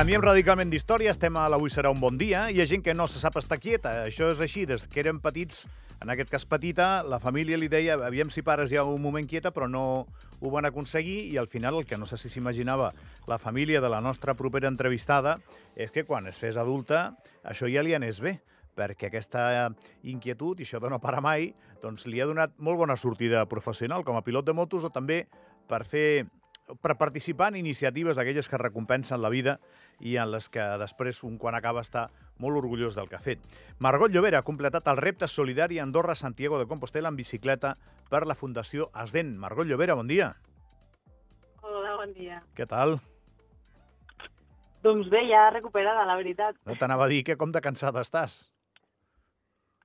Canviem radicalment d'història, estem a l'Avui serà un bon dia, hi ha gent que no se sap estar quieta, això és així, des que eren petits, en aquest cas petita, la família li deia, aviam si pares ja un moment quieta, però no ho van aconseguir, i al final el que no sé si s'imaginava la família de la nostra propera entrevistada és que quan es fes adulta això ja li anés bé, perquè aquesta inquietud, i això de no parar mai, doncs li ha donat molt bona sortida professional com a pilot de motos o també per fer per participar en iniciatives d'aquelles que recompensen la vida i en les que després un quan acaba està molt orgullós del que ha fet. Margot Llobera ha completat el repte solidari Andorra-Santiago de Compostela en bicicleta per la Fundació ASDEN. Margot Llobera, bon dia. Hola, bon dia. Què tal? Doncs bé, ja recuperada, la veritat. No t'anava a dir que com de cansada estàs.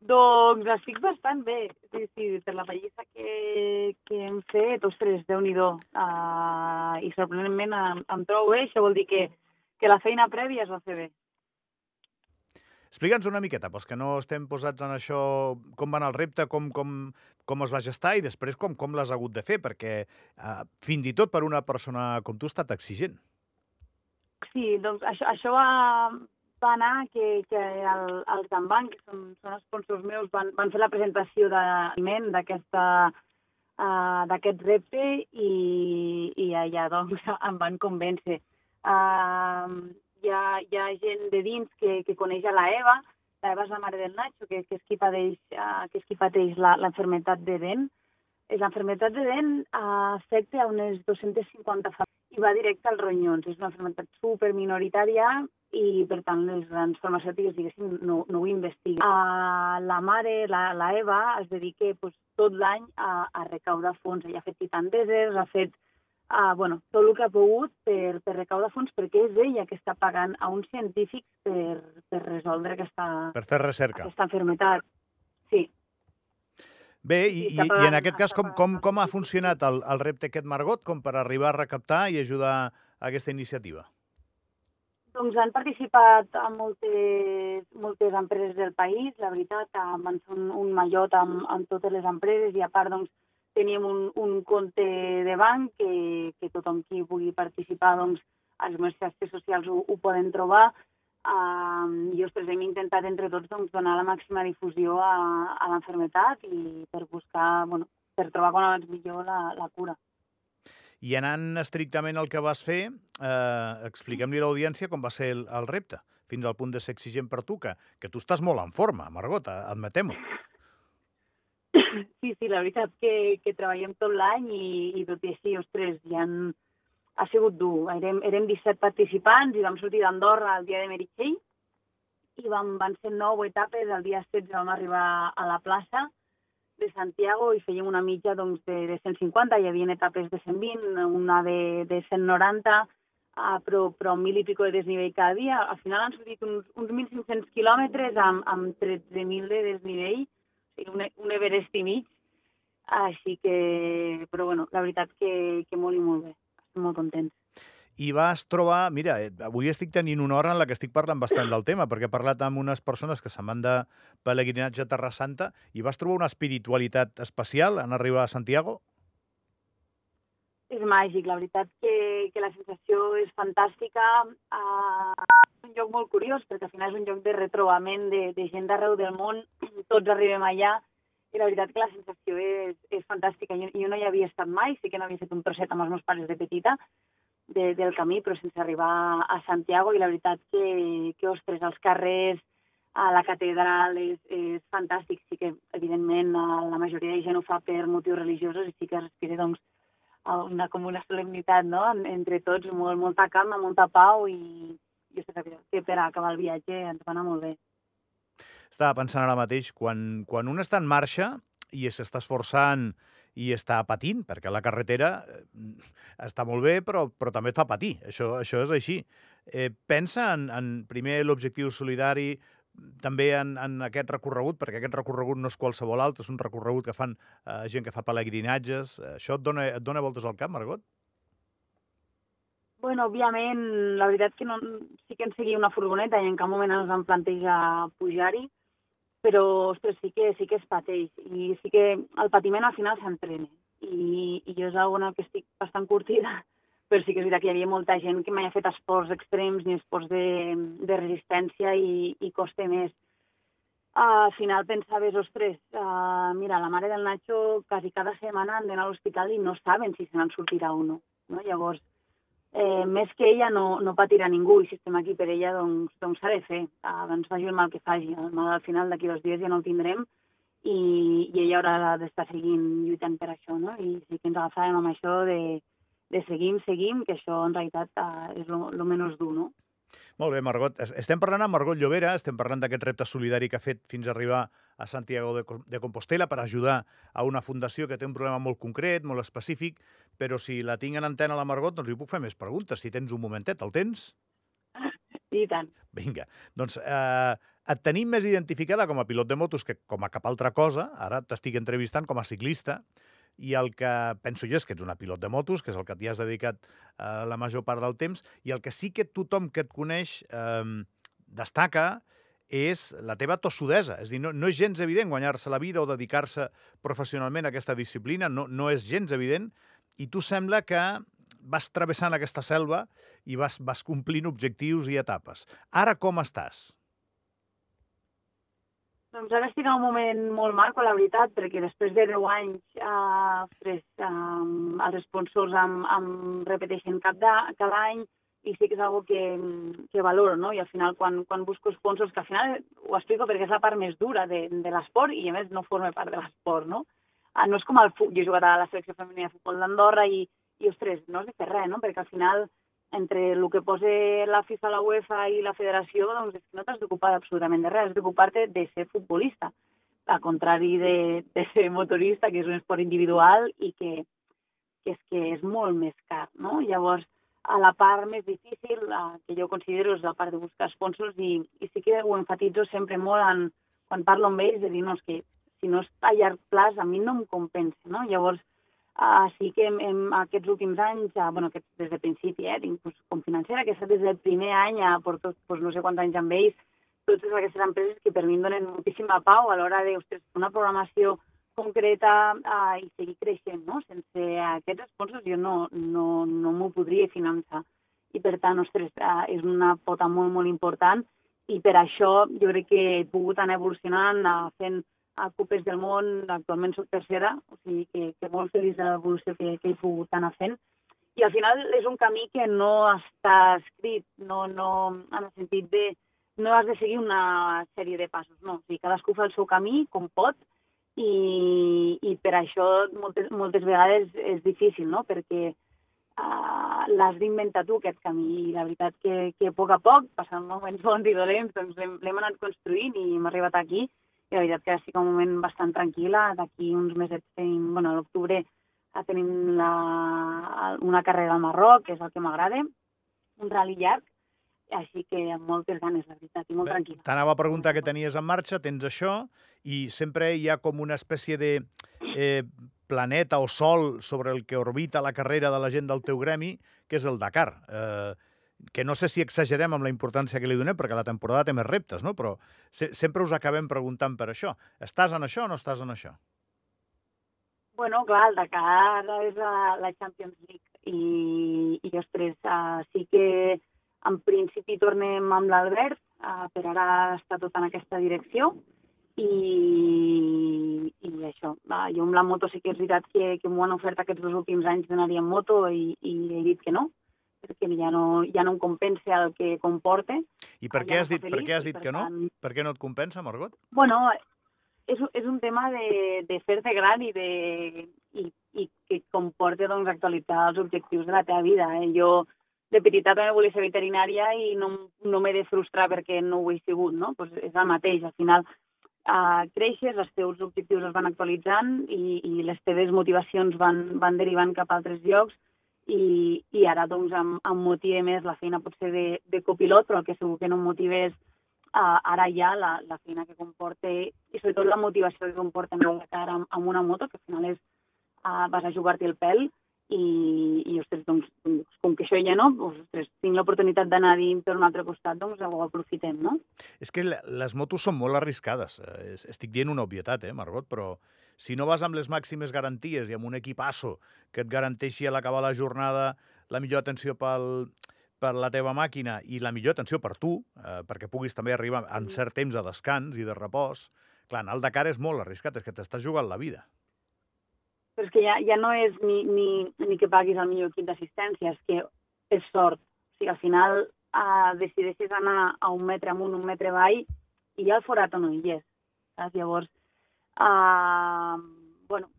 Doncs estic bastant bé. Sí, sí, per la pallissa que, que hem fet, ostres, déu-n'hi-do. Uh, I sorprenentment em, em trobo bé, això vol dir que, que la feina prèvia es va fer bé. Explica'ns una miqueta, pels que no estem posats en això, com va anar el repte, com, com, com es va gestar i després com, com l'has hagut de fer, perquè uh, fins i tot per una persona com tu ha estat exigent. Sí, doncs això, això va, va anar que, que el, els Gambanc, que són, són sponsors meus, van, van fer la presentació d'aliment d'aquesta uh, d'aquest repte i, i allà doncs em van convèncer. Uh, hi, ha, hi ha gent de dins que, que coneix a la Eva, la Eva és la mare del Nacho, que, que és qui pateix, uh, que és qui pateix l'enfermetat de dent. L'enfermetat de dent uh, afecta a unes 250 famílies i va directe als ronyons. És una enfermetat super minoritària i, per tant, les grans farmacèutiques, diguéssim, no, no ho investiguen. Uh, la mare, la, la Eva, es dedica pues, tot l'any a, a recaudar fons. Ella ha fet titandeses, ha fet uh, bueno, tot el que ha pogut per, per recaudar fons, perquè és ella que està pagant a uns científics per, per resoldre aquesta, Per fer recerca. aquesta enfermetat. Sí. Bé, i, i, i en aquest cas, com, com, com ha funcionat el, el repte aquest, Margot, com per arribar a recaptar i ajudar a aquesta iniciativa? Doncs han participat a moltes, moltes empreses del país, la veritat, fer un, un mallot amb, amb totes les empreses i a part doncs, teníem un, un compte de banc que, que tothom qui pugui participar doncs, a les meves xarxes socials ho, ho poden trobar uh, i ostres, hem intentat entre tots doncs, donar la màxima difusió a, a l'enfermetat i per buscar, bueno, per trobar quan abans millor la, la cura. I anant estrictament al que vas fer, eh, expliquem-li a l'audiència com va ser el, el repte, fins al punt de ser exigent per tu, que, que tu estàs molt en forma, Margot, eh, admetem-ho. Sí, sí, la veritat que, que treballem tot l'any i, i tot i així, ostres, ja han, ha sigut dur. Érem, érem 17 participants i vam sortir d'Andorra el dia de Meritxell i vam, van ser 9 etapes. El dia 16 vam arribar a la plaça de Santiago i fèiem una mitja doncs, de, de 150. Hi havia etapes de 120, una de, de 190, uh, però, però mil i pico de desnivell cada dia. Al final han sortit uns, uns 1.500 quilòmetres amb, amb 13.000 de desnivell, o sigui, un, un Everest i mig. Així que, però bueno, la veritat que, que molt i molt bé. Estem molt contents. I vas trobar... Mira, eh, avui estic tenint una hora en la que estic parlant bastant del tema, perquè he parlat amb unes persones que se'n van de pelegrinatge a Terra Santa i vas trobar una espiritualitat especial en arribar a Santiago? És màgic, la veritat que, que la sensació és fantàstica. Uh, és un lloc molt curiós, perquè al final és un lloc de retrobament de, de gent d'arreu del món. Tots arribem allà i la veritat que la sensació és, és fantàstica. Jo, jo no hi havia estat mai, sí que n'havia fet un trosset amb els meus pares de petita, de, del camí, però sense arribar a Santiago, i la veritat que, que ostres, els carrers, a la catedral és, és fantàstic. Sí que, evidentment, la majoria de gent ho fa per motius religiosos i sí que respira, doncs, una, com una solemnitat, no?, entre tots, molt, molta calma, molta pau i, i ostres, que per acabar el viatge ens va anar molt bé. Estava pensant ara mateix, quan, quan un està en marxa i s'està esforçant i està patint, perquè la carretera eh, està molt bé, però, però també et fa patir. Això, això és així. Eh, pensa en, en primer l'objectiu solidari, també en, en aquest recorregut, perquè aquest recorregut no és qualsevol altre, és un recorregut que fan eh, gent que fa pelegrinatges. Això et dona, et dona voltes al cap, Margot? Bueno, òbviament, la veritat que no, sí que ens seguia una furgoneta i en cap moment ens vam plantejar pujar-hi, però, ostres, sí que, sí que es pateix i sí que el patiment al final s'entrena i, i jo és una que estic bastant curtida però sí que és veritat que hi havia molta gent que mai ha fet esports extrems ni esports de, de resistència i, i costa més. Uh, al final pensaves, ostres, uh, mira, la mare del Nacho quasi cada setmana han d'anar a l'hospital i no saben si se n'en sortirà o no. no? Llavors, eh, més que ella no, no patirà ningú i si estem aquí per ella, doncs, doncs s'ha de fer. Uh, doncs faci el mal que faci. El mal al final d'aquí dos dies ja no el tindrem i, i ella haurà d'estar seguint lluitant per això, no? I sí que ens agafàvem amb això de, de seguim, seguim, que això en realitat uh, és el menys dur, no? Molt bé, Margot. Estem parlant amb Margot Llobera, estem parlant d'aquest repte solidari que ha fet fins a arribar a Santiago de, Compostela per ajudar a una fundació que té un problema molt concret, molt específic, però si la tinc en antena la Margot, doncs li puc fer més preguntes, si tens un momentet. El tens? I tant. Vinga. Doncs eh, et tenim més identificada com a pilot de motos que com a cap altra cosa. Ara t'estic entrevistant com a ciclista i el que penso jo és que ets una pilot de motos, que és el que t'hi has dedicat eh, la major part del temps, i el que sí que tothom que et coneix eh, destaca és la teva tossudesa. És dir, no, no és gens evident guanyar-se la vida o dedicar-se professionalment a aquesta disciplina, no, no és gens evident, i tu sembla que vas travessant aquesta selva i vas, vas complint objectius i etapes. Ara com estàs? Doncs ara estic en un moment molt marco, la veritat, perquè després de 10 anys eh, ostres, eh, els sponsors em, em repeteixen cap de, cada any i sí que és una que, que valoro, no? I al final, quan, quan busco sponsors, que al final ho explico perquè és la part més dura de, de l'esport i, a més, no forma part de l'esport, no? Ah, no és com el futbol, jo he jugat a la selecció femenina de futbol d'Andorra i, i, ostres, no has de fer res, no? Perquè al final entre el que posa la FIFA, la UEFA i la federació, doncs no t'has d'ocupar absolutament de res, has d'ocupar-te de ser futbolista, al contrari de, de ser motorista, que és un esport individual i que, que és que és molt més car, no? Llavors, a la part més difícil, la, que jo considero és la part de buscar sponsors i, i sí que ho enfatitzo sempre molt en, quan parlo amb ells, de dir, no, és que si no és a llarg plaç, a mi no em compensa, no? Llavors, Uh, sí que hem, hem, aquests últims anys, uh, bueno, aquests, des del principi, eh, tinc pues, com financera, que està des del primer any, uh, porto pues, no sé quants anys amb ells, totes aquestes empreses que per mi donen moltíssima pau a l'hora de ostres, una programació concreta uh, i seguir creixent, no? Sense aquests sponsors jo no, no, no m'ho podria finançar. I per tant, ostres, uh, és una pota molt, molt important i per això jo crec que he pogut anar evolucionant, uh, fent a Copes del Món, actualment soc tercera, o sigui que, que molt feliç de l'evolució que, que he pogut anar fent. I al final és un camí que no està escrit, no, no, en el sentit de no has de seguir una sèrie de passos, no. O sigui, cadascú fa el seu camí com pot i, i per això moltes, moltes vegades és difícil, no? Perquè uh, l'has d'inventar tu, aquest camí. I la veritat que, que a poc a poc, passant moments bons i dolents, doncs l'hem anat construint i hem arribat aquí i la veritat que estic en un moment bastant tranquil·la. D'aquí uns mesos tenim, bueno, a l'octubre tenim la, una carrera al Marroc, que és el que m'agrada, un rally llarg, així que amb moltes ganes, la veritat, i molt Bé, tranquil·la. T'anava a preguntar què tenies en marxa, tens això, i sempre hi ha com una espècie de eh, planeta o sol sobre el que orbita la carrera de la gent del teu gremi, que és el Dakar. Eh, que no sé si exagerem amb la importància que li donem, perquè la temporada té més reptes, no? però se sempre us acabem preguntant per això. Estàs en això o no estàs en això? Bueno, clar, el Dakar és la, la Champions League i, i ostres, uh, sí que en principi tornem amb l'Albert, uh, per ara està tot en aquesta direcció i, i això, va, jo amb la moto sí que és veritat que, que m'ho han ofert aquests dos últims anys d'anar-hi en moto i, i he dit que no, perquè ja no, ja no em compensa el que comporta. I per què has dit, feliç, per què has dit que no? Tant... Per què no et compensa, Margot? Bueno, és, és un tema de, de fer-te gran i, de, i, i que comporta doncs, actualitzar els objectius de la teva vida. Eh? Jo de petita també volia ser veterinària i no, no m'he de frustrar perquè no ho he sigut, no? Pues és el mateix, al final uh, creixes, els teus objectius es van actualitzant i, i les teves motivacions van, van derivant cap a altres llocs i, i ara doncs em, em motiva més la feina potser de, de copilot, però el que segur que no em motiva és uh, ara ja la, la feina que comporta i sobretot la motivació que comporta en de cara amb, amb una moto, que al final és uh, vas a jugar-t'hi el pèl i, i ostres, doncs, com que això ja no, doncs, ostres, tinc l'oportunitat d'anar dins per un altre costat, doncs ho aprofitem, no? És que les motos són molt arriscades. Eh, estic dient una obvietat, eh, Margot, però si no vas amb les màximes garanties i amb un equipasso que et garanteixi a l'acabar la jornada la millor atenció pel, per la teva màquina i la millor atenció per tu, eh, perquè puguis també arribar en cert temps a descans i de repòs. Clar, anar al Dakar és molt arriscat, és que t'estàs jugant la vida. Però és que ja, ja no és ni, ni, ni que paguis el millor equip d'assistència, és que és sort. O sigui, al final eh, decideixes anar a un metre amunt, un metre avall, i ja el forat no hi és. Saps? Llavors, eh, bueno,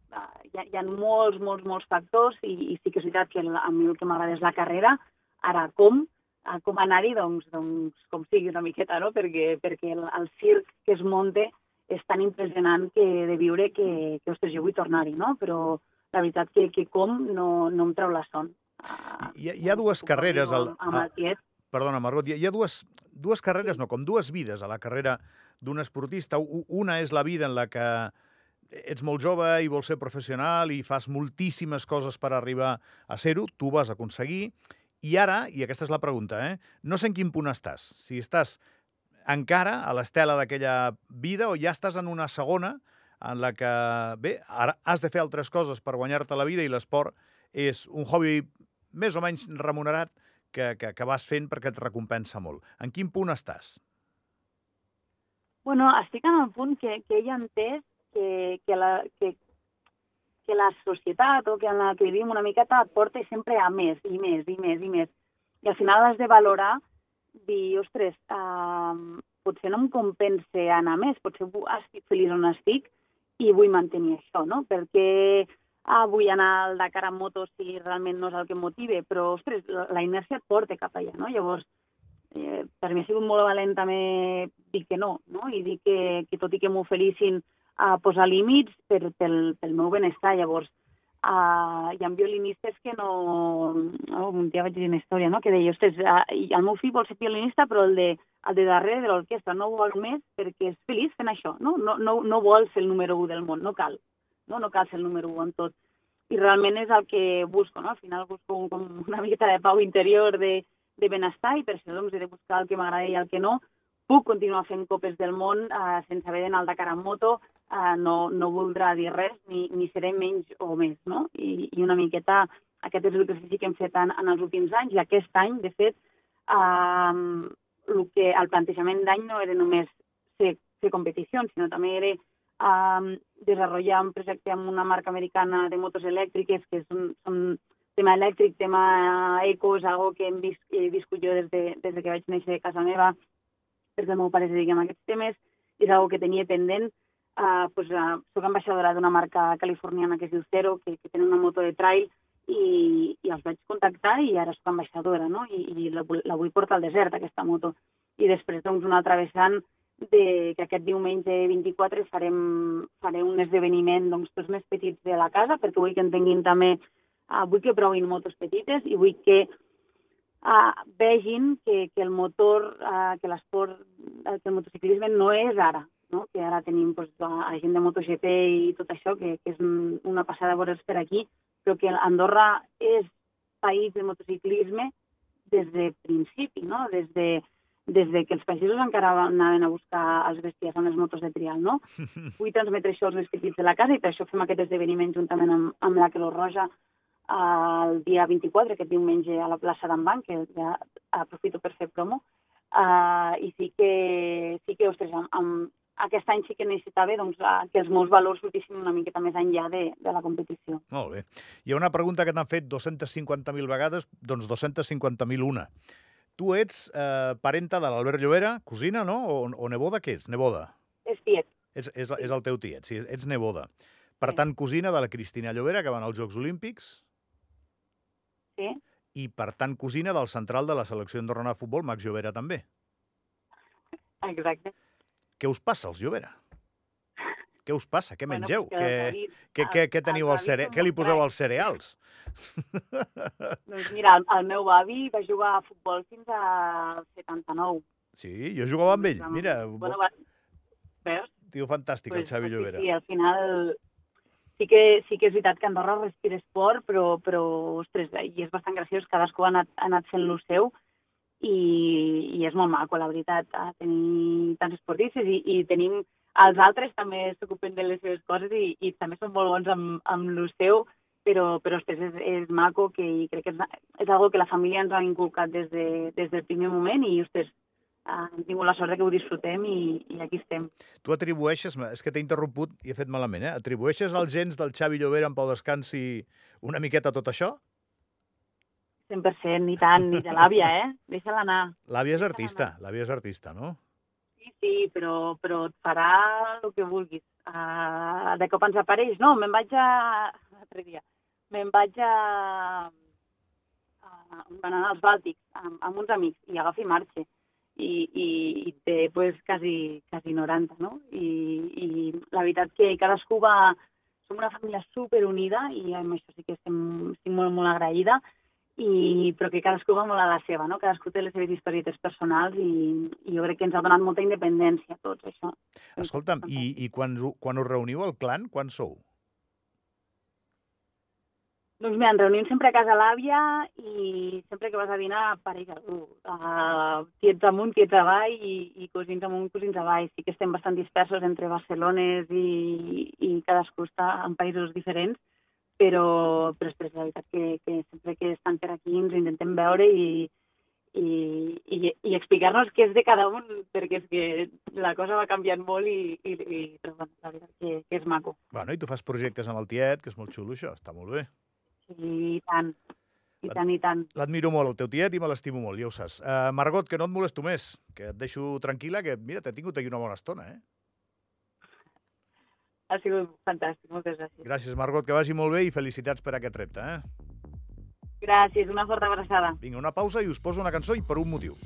hi ha, hi ha molts, molts, molts factors i, i sí que és veritat que a mi el que m'agrada és la carrera, Ara, com? Com anar-hi? Doncs, doncs com sigui una miqueta, no? Perquè, perquè el, el circ que es monte és tan impressionant que de viure que, que ostres, jo vull tornar-hi, no? Però la veritat que, que com no, no em treu la son. Hi ha, hi ha dues carreres... Al, amb el tiet. Perdona, Margot, hi ha dues, dues carreres, no, com dues vides a la carrera d'un esportista. Una és la vida en la que ets molt jove i vols ser professional i fas moltíssimes coses per arribar a ser-ho, tu vas aconseguir, i ara, i aquesta és la pregunta, eh? no sé en quin punt estàs. Si estàs encara a l'estela d'aquella vida o ja estàs en una segona en la que, bé, ara has de fer altres coses per guanyar-te la vida i l'esport és un hobby més o menys remunerat que, que, que vas fent perquè et recompensa molt. En quin punt estàs? Bueno, estic en el punt que, que ell ha entès que, que, la, que que la societat o que en la que vivim una miqueta et porta sempre a més i més i més i més. I al final has de valorar, dir, ostres, uh, potser no em compensa anar més, potser estic feliç on estic i vull mantenir això, no? Perquè ah, vull anar al Dakar amb moto si realment no és el que motive, però, ostres, la inèrcia et porta cap allà, no? Llavors, eh, per mi ha sigut molt valent també dir que no, no? I dir que, que tot i que m'oferissin a posar límits per, pel, pel meu benestar. Llavors, uh, hi ha violinistes que no... Oh, un dia vaig dir una història, no?, que deia, ostres, uh, el meu fill vol ser violinista, però el de, el de darrere de l'orquestra no vol més perquè és feliç fent això, no? No, no, no vol ser el número 1 del món, no cal. No, no cal ser el número 1 en tot. I realment és el que busco, no? Al final busco un, com una miqueta de pau interior, de, de benestar, i per això doncs, he de buscar el que m'agrada i el que no, puc continuar fent copes del món eh, sense haver d'anar al Dakar en moto, eh, no, no voldrà dir res, ni, ni seré menys o més, no? I, i una miqueta aquest és l'exercici que hem fet en, en els últims anys, i aquest any, de fet, eh, el, que, el plantejament d'any no era només fer, fer competicions, sinó també era eh, desenvolupar un projecte amb una marca americana de motos elèctriques, que són, són tema elèctric, tema eco, és algo que hem, vis, he viscut jo des de, des de que vaig néixer a casa meva, perquè el meu pare dedica a aquests temes, és una que tenia pendent. Uh, pues, uh, soc ambaixadora d'una marca californiana que es diu Zero, que, que tenen una moto de trail, i, i els vaig contactar i ara soc ambaixadora, no? I, i la, la vull portar al desert, aquesta moto. I després, doncs, un altre vessant de, que aquest diumenge 24 farem, farem un esdeveniment doncs, tots més petits de la casa, perquè vull que entenguin també, uh, vull que provin motos petites i vull que uh, vegin que, que el motor, uh, que l'esport, que el motociclisme no és ara, no? que ara tenim pues, a gent de MotoGP i tot això, que, que és una passada veure'ls per aquí, però que Andorra és país de motociclisme des de principi, no? des, de, des de que els països encara anaven a buscar els besties amb les motos de trial. No? Vull transmetre això als més petits de la casa i per això fem aquest esdeveniment juntament amb, amb la Queló Roja, el dia 24, aquest diumenge, a la plaça d'en Banc, que ja aprofito per fer promo, uh, i sí que, sí que ostres, amb, amb, aquest any sí que necessitava doncs, que els meus valors sortissin una miqueta més enllà de, de la competició. Molt bé. Hi ha una pregunta que t'han fet 250.000 vegades, doncs 250.000 una. Tu ets eh, parenta de l'Albert Llobera, cosina, no? O, o neboda, què ets? Neboda? És tiet. És, és, és el teu tiet, sí, ets neboda. Per sí. tant, cosina de la Cristina Llobera, que van als Jocs Olímpics. Sí. I, per tant, cosina del central de la selecció andorrana de futbol, Max Llobera, també. Exacte. Què us passa, als Llobera? Què us passa? Què mengeu? Bueno, què, què, què, què teniu al cere... Què li poseu als cereals? doncs mira, el, el meu avi va jugar a futbol fins al 79. Sí, jo jugava amb ell. Mira, bueno, va... veus? Tio fantàstic, pues, el Xavi Llobera. Sí, sí, al final sí que, sí que és veritat que Andorra respira esport, però, però ostres, i és bastant graciós, cadascú ha anat, ha anat fent lo seu i, i és molt maco, la veritat, a tenir tants esportistes i, i tenim els altres també s'ocupen de les seves coses i, i també són molt bons amb, amb lo seu però, però després és, és maco que, i crec que és, és algo que la família ens ha inculcat des, de, des del primer moment i, ostres, uh, hem tingut la sort que ho disfrutem i, i aquí estem. Tu atribueixes, és que t'he interromput i he fet malament, eh? Atribueixes als gens del Xavi Llobera en Pau Descansi una miqueta tot això? 100%, ni tant, ni de l'àvia, eh? Deixa-la anar. L'àvia és artista, l'àvia és artista, no? Sí, sí, però, però et farà el que vulguis. Uh, de cop ens apareix. No, me'n vaig a... L'altre dia. Me'n vaig a... a... Van anar als Bàltics amb, amb uns amics i agafi marxa. I, i, i té pues, quasi, quasi 90, no? I, I la veritat que cadascú va... Som una família superunida i amb això sí que estem, estic molt, molt agraïda i, però que cadascú va molt a la seva, no? Cadascú té les seves historietes personals i, i jo crec que ens ha donat molta independència a tots, això. Escolta'm, i, i quan, quan us reuniu al clan, quan sou? Doncs mira, ens reunim sempre a casa l'àvia i sempre que vas a dinar apareix algú. Uh, tiets amunt, tiets avall i, i cosins amunt, cosins avall. Sí que estem bastant dispersos entre Barcelones i, i cadascú està en països diferents, però, però després la veritat que, que sempre que estan per aquí ens intentem veure i, i, i, i explicar-nos què és de cada un, perquè és que la cosa va canviant molt i, i, i però, bueno, la veritat que, que és maco. Bueno, i tu fas projectes amb el tiet, que és molt xulo això, està molt bé. Sí, i tant. I tant, i tant. L'admiro molt, el teu tiet, i me l'estimo molt, ja ho saps. Uh, Margot, que no et molesto més, que et deixo tranquil·la, que mira, t'he tingut aquí una bona estona, eh? Ha sigut fantàstic, moltes gràcies. Gràcies, Margot, que vagi molt bé i felicitats per aquest repte, eh? Gràcies, una forta abraçada. Vinga, una pausa i us poso una cançó i per un motiu.